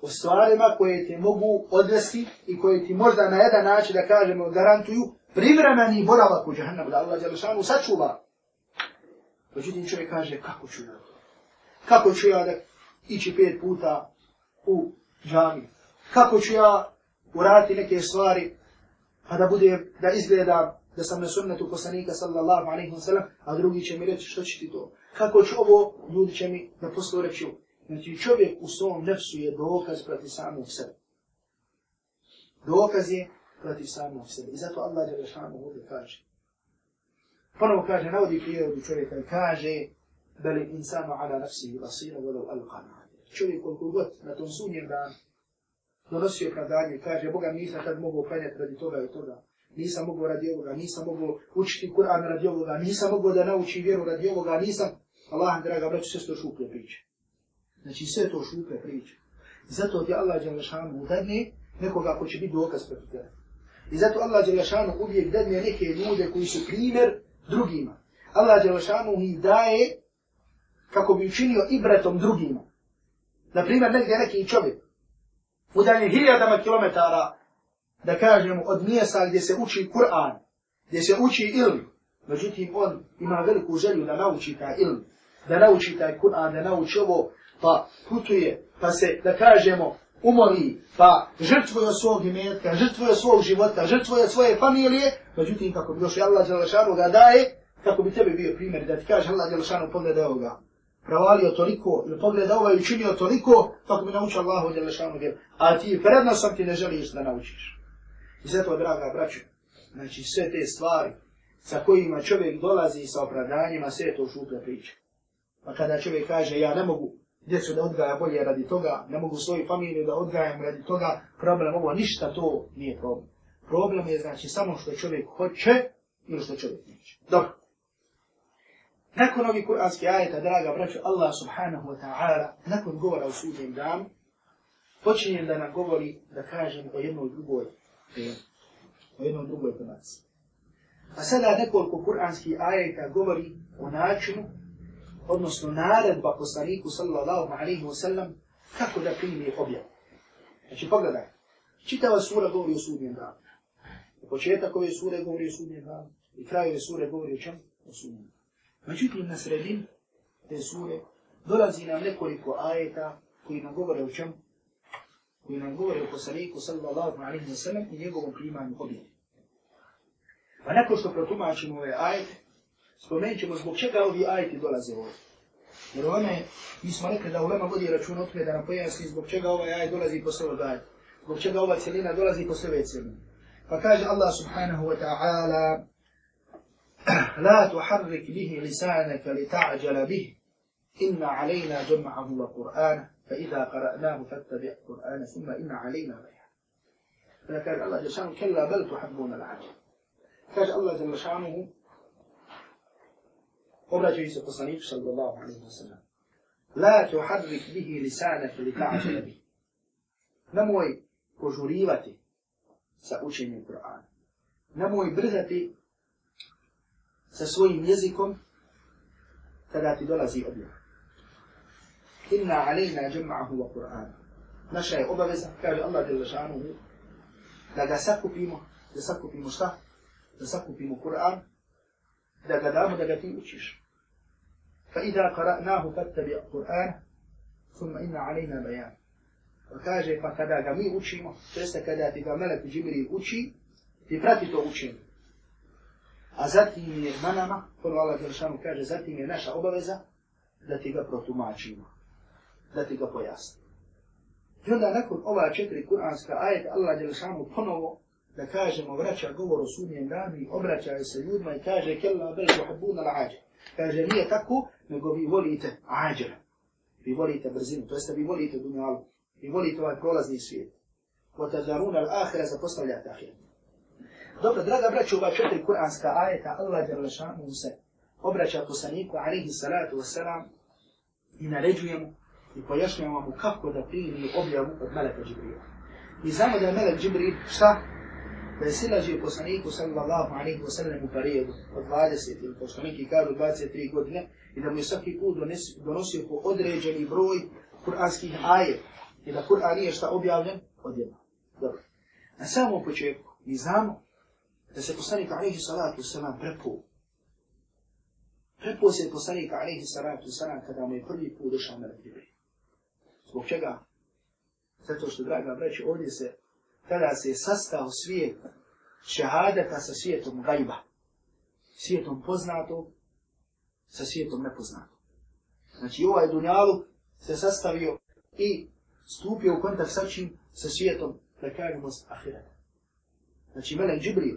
Speaker 1: o stvarima koje te mogu odvesti i koje ti možda na jedan način, da kažemo, garantuju privremeni boravak u džahnemu. Da Allah Đelešanu sačuva. Međutim, čovjek kaže, kako ću ja? Kako ću ja da ići pet puta u džamiju? kako ću ja uraditi neke stvari, a pa da bude, da izgleda da sam na sunnetu poslanika sallallahu alaihi wa sallam, a drugi će mi reći što će ti to. Kako ću ovo, ljudi će mi na poslu reći. Znači čovjek u svom nefsu je dokaz proti samog sebe. Dokaz je proti samog sebe. I zato Allah je rešano ovdje kaže. Ponovo kaže, navodi prijevodu čovjeka i kaže, Beli insanu ala nafsi i basira, volav al-qanah. Čovjek koliko god na tom sunnjem danu, donosio kadanje, kaže, Boga nisam tad mogu klanjati radi toga i toga, nisam mogu radi ovoga, nisam mogu učiti Kur'an radi ovoga, nisam mogu da nauči vjeru radi ovoga, nisam, Allah, draga, braću, sve to šuplje priče. Znači, sve to šuplje priče. I zato ti Allah je našanu udarni nekoga ko će biti dokaz preko tebe. I zato Allah je našanu uvijek dadne neke ljude koji su primjer drugima. Allah je našanu ih daje kako bi učinio ibretom drugima. Naprimjer, negdje neki čovjek udalje hiljadama kilometara, da kažem, od mjesta gdje se uči Kur'an, gdje se uči ilm, međutim on ima veliku želju da nauči taj ilm, da nauči taj Kur'an, da nauči ovo, pa putuje, pa se, da kažemo, umori, pa žrtvuje svog imetka, žrtvuje svog života, žrtvuje svoje familije, međutim kako bi došli Allah Đelešanu ga daje, kako bi tebi bio primjer, da ti kaže Allah Đelešanu pogledaj ovoga, pravalio toliko ili pogledao ovaj učinio toliko kako pa bi naučio Allahu i Đelešanu vjeru. A ti prednostom ti ne želiš da naučiš. I zato, draga braću, znači sve te stvari sa kojima čovjek dolazi sa opravdanjima, sve to šuplja priča. Pa kada čovjek kaže ja ne mogu djecu da odgaja bolje radi toga, ne mogu svoju familiju da odgajam radi toga, problem ovo, ništa to nije problem. Problem je znači samo što čovjek hoće ili što čovjek neće. Dobro. Nakon ovih kur'anskih ajeta, draga braću, Allah subhanahu wa ta'ala, nakon govora o sudnjem danu, počinje da nam govori, da kažem o jednoj drugoj, o jednoj drugoj tematici. A sada nekoliko kur'anskih ajeta govori o načinu, odnosno naredba poslaniku sallallahu alaihi wa sallam, kako da primi objav. Znači pogledaj, čitava sura govori o sudnjem danu. Početak ove sure govori o sudnjem danu i kraj ove sure govori o čem? O sudnjem danu. Međutim, na sredin te sure dolazi nam nekoliko ajeta koji nam govore o čem? Koji nam govore o posaliku sallallahu alaihi wa sallam i njegovom primanju objeli. Pa nakon što protumačimo ove ajete, spomenut ćemo zbog čega ovi ajeti dolaze ovdje. Jer ovome, mi smo rekli da ulema vodi račun o tome da nam pojasni zbog čega ovaj ajet dolazi po sve ajete. Zbog čega ova cijelina dolazi po sve celine. Pa kaže Allah subhanahu wa ta'ala, [clears throat] لا تحرك به لسانك لتعجل به إن علينا جمعه وقرآن فإذا قرأناه فاتبع قرآن ثم إن علينا بيانه فكان الله جل شانه كلا بل تحبون العجل كاج الله جل شانه قبل جيس القصنيف صلى الله عليه وسلم لا تحرك به لسانك لتعجل به [clears throat] نموي požurivati sa القرآن نموي برزتي sa svojim jezikom, tada ti dolazi objava. Inna alejna džema'ahu wa Kur'an. Naša je obaveza, kaže Allah djela šanuhu, da ga sakupimo, da sakupimo šta? Da sakupimo Kur'an, da ga damo, da ga ti učiš. Fa ida qara'nahu fattabi' Kur'an, thumma inna alejna bayan. Pa kaže, pa kada ga mi učimo, to jeste kada ti ga melek Džibri uči, ti prati to učenje. a zatim je manama, prvo Allah Jeršanu kaže, zatim je naša obaveza da ti ga protumačimo, da ti ga pojasnimo. I onda nakon ova četiri kuranska ajeta, Allah Jeršanu ponovo, da kažemo, vraća govor o sunnjem danu i obraćaju se ljudima i kaže, kella belžu habbuna la ađe. Kaže, nije tako, nego vi volite ađe. Vi volite brzinu, to jeste vi volite dunjalu. Vi volite ovaj prolazni svijet. Potadaruna al-ahira zapostavljate ahiret. Dobro, draga braću, ova četiri kur'anska ajeta, Allah je rašanu se obraća poslaniku, alihi salatu wasalam, i naređuje mu i pojašnja mu kako da primi objavu od Meleka Džibrija. I znamo da je Melek Džibri, šta? Da je silađi poslaniku, sallallahu alihi wasalam, u periodu od 20 ili pošto neki kažu 23 godine, i da mu je svaki put donosio po određeni broj kur'anskih ajet, i da Kur'an nije šta objavljen, odjedno. Dobro. Na samom početku, mi znamo da se poslanik alaihi salatu salam prepo. Prepo se poslanik alaihi salatu salam kada mu je prvi put došao na Rebibri. Zbog čega? Zato što, draga breći, ovdje se, tada se je sastao svijet šehadeta sa svijetom gajba. Svijetom poznato sa svijetom nepoznato. Znači ovaj dunjalu se sastavio i stupio u kontakt sa čim sa svijetom da kažemo s ahiretom. Znači, Melek Džibril,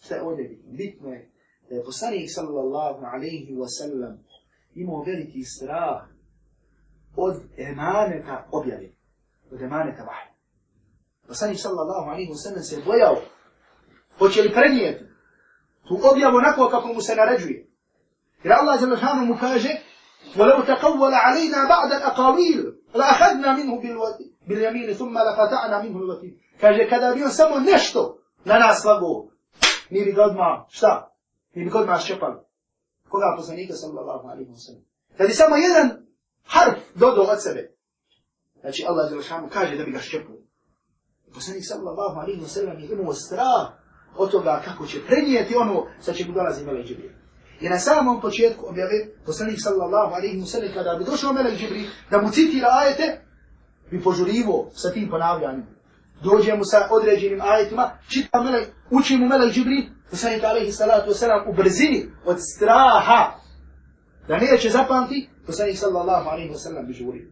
Speaker 1: saodebi. Bitno je da je poslanik sallallahu alaihi wasallam imao veliki strah od emaneta objave, od emaneta vahja. Poslanik sallallahu alaihi wasallam se bojao hoće li prenijeti tu objavu onako kako mu se naređuje. Jer Allah Đelešanu mu kaže وَلَوْ تَقَوَّلَ عَلَيْنَا بَعْدَ الْأَقَاوِيلِ لَأَخَدْنَا مِنْهُ بِالْيَمِينِ ثُمَّ لَقَتَعْنَا مِنْهُ الْوَتِينِ Kaže, kada bi on samo nešto na nas lago, mi bi godma, šta? Mi bi godma ščepali. Koga poslanika sallallahu alaihi wa sallam. Znači samo jedan harf dodao od sebe. Znači Allah zelošanu kaže da bi ga ščepali. Poslanik sallallahu alaihi wa sallam je imao strah od toga kako će prenijeti ono sa čemu dolazi Melek Džibrije. I na samom početku objave poslanik sallallahu alaihi wa sallam kada bi došao Melek Džibrije da mu citira ajete bi požurivo sa tim ponavljanjem dođe mu sa određenim ajetima, čita melek, uči mu melek Džibril, poslanik alaihi salatu wasalam, u brzini, od straha, da neće zapamti, poslanik sallallahu alaihi wasalam bi žuri.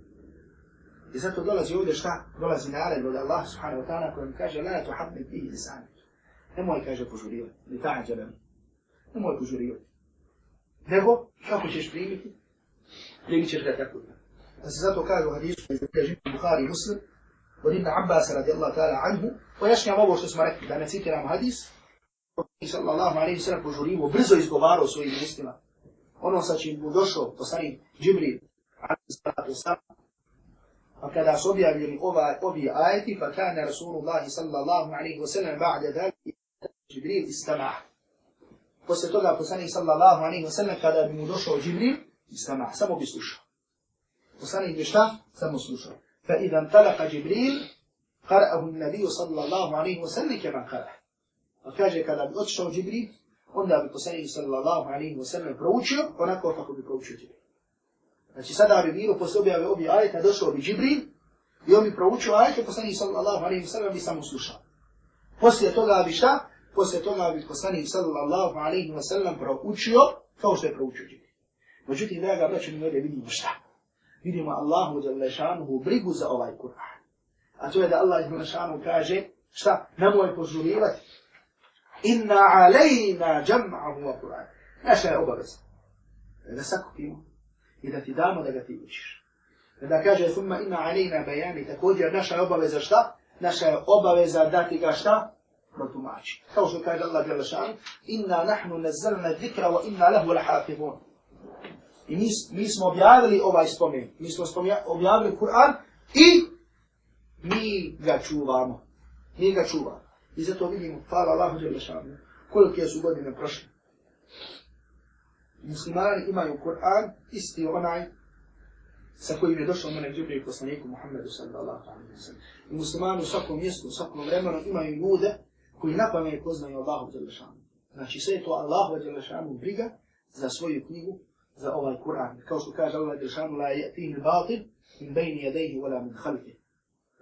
Speaker 1: I zato dolazi ovdje šta? Dolazi naredno da Allah subhanahu wa ta'ala koji mi kaže, la tu habbi ti i sami. Nemoj kaže požurio, ni ta džabem. Nemoj požurio. Nego, kako ćeš primiti? Primit ćeš ga tako. Da pa se zato kaže u hadisu, da je Bukhari muslim, od Ibn Abbas radijallahu ta'ala anhu, pojašnjava ovo što smo rekli, da ne citiramo hadis, i sallallahu alaihi sallam požurivo, brzo izgovarao svojim ustima. Ono sa čim mu došao, poslanik Džibril, alaihi sallam, a kada su objavljeni ova, ovi ajeti, pa kane Rasulullahi sallallahu alaihi wa sallam, ba'da dali, Džibril istama. Poslije toga poslanik sallallahu alaihi wa sallam, kada bi mu došao Džibril, istama, samo bi slušao. Poslanik bi šta? Samo slušao. فإذا انطلق جبريل قرأه النبي صلى الله عليه وسلم كما قرأه. Pa kaže, kada bi otišao Džibril, onda bi poslanik sallallahu alaihi wa sallam proučio onako kako bi proučio Džibril. Znači, sada bi bilo posle objave obje ajeta, došao bi Džibril i on bi proučio ajete, poslanik sallallahu alaihi wa sallam bi samo slušao. Poslije toga bi šta? Poslije toga bi poslanik sallallahu alaihi wa sallam proučio kao što je proučio Džibril. Međutim, draga braću, mi ovdje vidimo šta. vidimo Allahu Đalešanuhu brigu za ovaj Kur'an. A to je da Allah Đalešanu kaže, šta, nemoj požurivati. Inna alejna džam'ahu wa Kur'an. Naša je obaveza. Da sakupimo i da ti damo da ga ti učiš. Da kaže, summa inna alejna bejani, također naša je obaveza šta? Naša je obaveza da ti ga šta? protumači. Kao što kaže Allah Đelešan, inna nahnu nazzalna dhikra wa inna lahu lahafibun. I mi, mi smo objavili ovaj spomen. Mi smo objavili Kur'an i mi ga čuvamo. Mi ga čuvamo. I zato vidimo, hvala Allahu Đelešanu, kolike su godine prošle. Muslimani imaju Kur'an, isti onaj sa kojim je došao Mene Džibri poslaniku Muhammedu sallallahu alaihi wa sallam. I muslimani u svakom mjestu, u svakom vremenu imaju ljude koji napame poznaju Allahu Đelešanu. Znači sve je to Allahu Đelešanu briga za svoju knjigu za ovaj Kur'an. Kao što kaže Allah Đelšanu, la je ya'tihi batil min bejni jadejhi wala min halfi.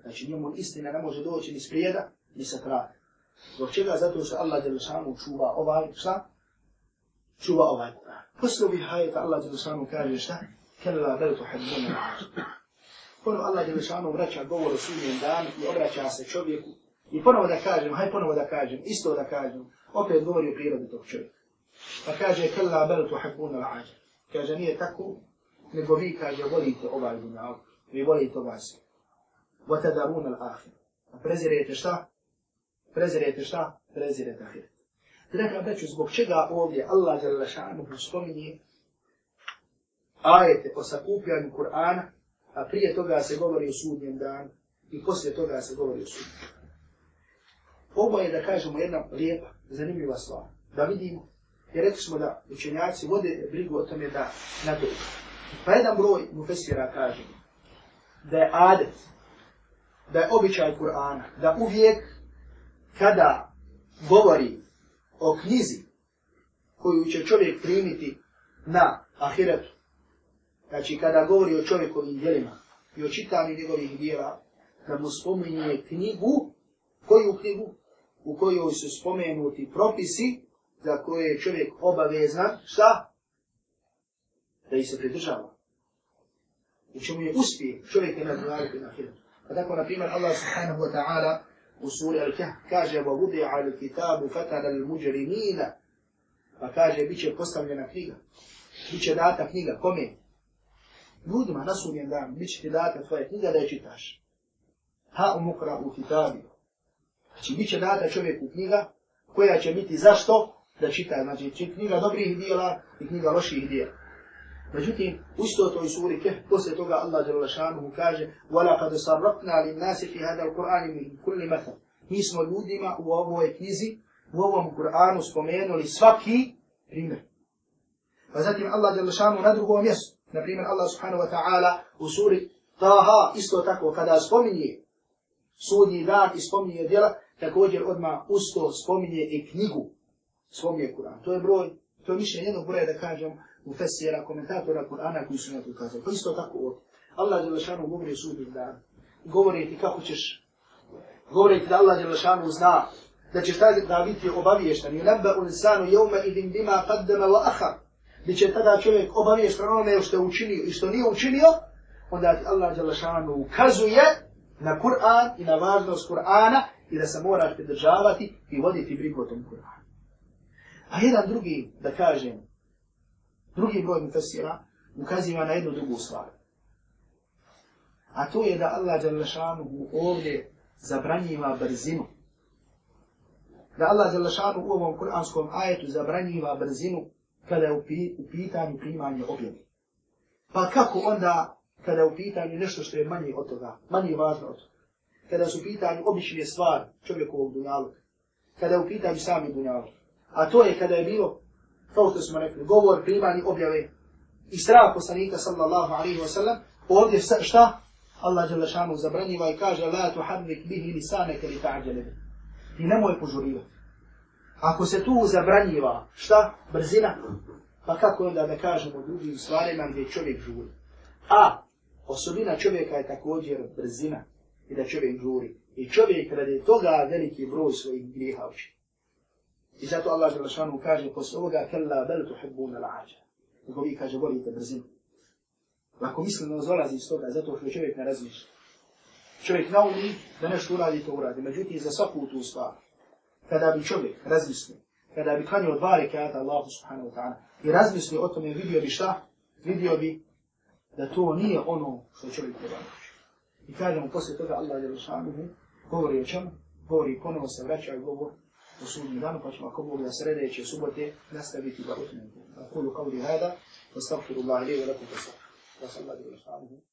Speaker 1: Znači njemu istina ne može doći ni sprijeda, ni sa kraja. Zbog čega? Zato što Allah Đelšanu čuva ovaj, šta? Čuva ovaj Kur'an. Poslu bih hajata Allah Đelšanu kaže šta? Kalla bel tu tuhadduna Ponovo Allah Đelšanu vraća govor o sunjem danu i obraća se čovjeku. I ponovo da kažem, haj ponovo da kažem, isto da kažem, opet govori o prirodi tog čovjeka. Pa kaže, kalla bel tuhadduna l'ajjel. Kaže, nije tako, nego vi, kaže, volite ovaj dunjalk, vi volite ovaj svijet. وَتَدَرُونَ الْآخِرَ Prezirajte šta? Prezirajte šta? Prezirajte ahir. Draga braću, zbog čega ovdje Allah je lašanu spominje ajete o sakupljanju Kur'ana, a prije toga se govori o sudnjem danu i poslije toga se govori o sudnjem danu. Ovo je, da kažemo, jedna lijepa, zanimljiva stvar. Da vidimo I rekli smo da učenjaci vode brigu o tome da nadoju. Pa jedan broj mufesira kaže da je adet, da je običaj Kur'ana, da uvijek kada govori o knjizi koju će čovjek primiti na ahiretu, znači kada govori o čovjekovim djelima i o čitanju njegovih djela, da mu spominje knjigu, koju knjigu, u kojoj su spomenuti propisi za koje je čovjek obavezan, šta? Da ih se pridržava. U čemu je uspije čovjek ima dunariku na hiru. Pa tako, na primjer, Allah subhanahu wa ta'ala u suri Al-Kah kaže وَوُدِعَ الْكِتَابُ فَتَرَ الْمُجْرِمِينَ Pa kaže, bit će postavljena knjiga. Bit će data knjiga, kome? Ljudima na sudnjem danu, bit će ti data tvoja knjiga da je čitaš. Ha umukra u kitabi. Znači, bit će data čovjeku knjiga, koja će biti zašto? da čita, znači knjiga dobrih dijela i knjiga loših dijela. Međutim, usto toj suri Kehf, poslije toga Allah Đelešanuhu kaže وَلَقَدْ سَرَّقْنَا لِلنَّاسِ فِي هَذَا الْقُرْآنِ مِنْ كُلِّ مَثَلٍ Mi smo ljudima u ovoj knjizi, u ovom Kur'anu spomenuli svaki primjer. Pa zatim Allah Đelešanuhu na drugom mjestu, na primjer Allah Subhanahu wa ta'ala u suri Taha, isto tako, kada spominje sudnji dan i spominje djela, također odmah usto spominje i knjigu svome Kur'an. To je broj, to je mišljenje jednog broja da kažem u fesijera, komentatora Kur'ana koji su na to ukazali. To pa isto tako od. Allah je lašanu govori o sudnjem danu. Govori ti kako ćeš. Govori ti da Allah je lašanu zna da ćeš taj da biti obaviješten. Ju nebe u nisanu jevme idim dima kaddeme la aha. Bi će tada čovjek obaviješten onome što je učinio i što nije učinio, onda ti Allah je lašanu ukazuje na Kur'an i na važnost Kur'ana i da se moraš pridržavati i voditi brigu o tom Kur'anu. A jedan drugi, da kažem, drugi broj mufessira, ukaziva na jednu drugu stvar. A to je da Allah Đalešanu ovdje zabranjiva brzinu. Da Allah Đalešanu u ovom kuranskom ajetu zabranjiva brzinu kada je u pitanju primanje objeve. Pa kako onda kada je u pitanju nešto što je manje od toga, manje važno od toga. Kada su u pitanju obične stvari čovjekovog dunjaloga. Kada je u pitanju sami dunjaloga. A to je kada je bilo, kao što smo rekli, govor, primani, objave i strah poslanika sallallahu alaihi wa sallam, ovdje šta? Allah je lašanu zabranjiva i kaže, la tuhadnik bihi lisane kari ta'đelebi. Ti nemoj požurivati. Ako se tu zabranjiva, šta? Brzina. Pa kako onda da kažemo drugim stvarima gdje čovjek žuri? A osobina čovjeka je također brzina i da čovjek žuri. I čovjek radi toga veliki broj svojih griha učinja. I zato Allah Đelešanu kaže posle ovoga kella bel tuhibbuna la'ađa. Nego vi kaže volite brzinu. Lako mislim da zolazi iz toga, zato što čovjek ne razmišlja. Čovjek naumi da nešto uradi, to uradi. Međutim, za svaku tu stvar, kada bi čovjek razmislio, kada bi klanio dva rekaata Allahu subhanahu wa ta'ala i razmislio o tome, vidio bi šta? Vidio bi da to nije ono što čovjek treba I kažemo, posle toga Allah je lišanuhu, govori o čemu? Govori, ponovo se vraća i govori u sudnjem danu, pa ćemo ako Bogu da sredeće subote nastaviti da otmenu. Kulu kao li hada, postavkiru Allah i lijeva da kutu sada. Wa sallallahu alaihi wa sallam.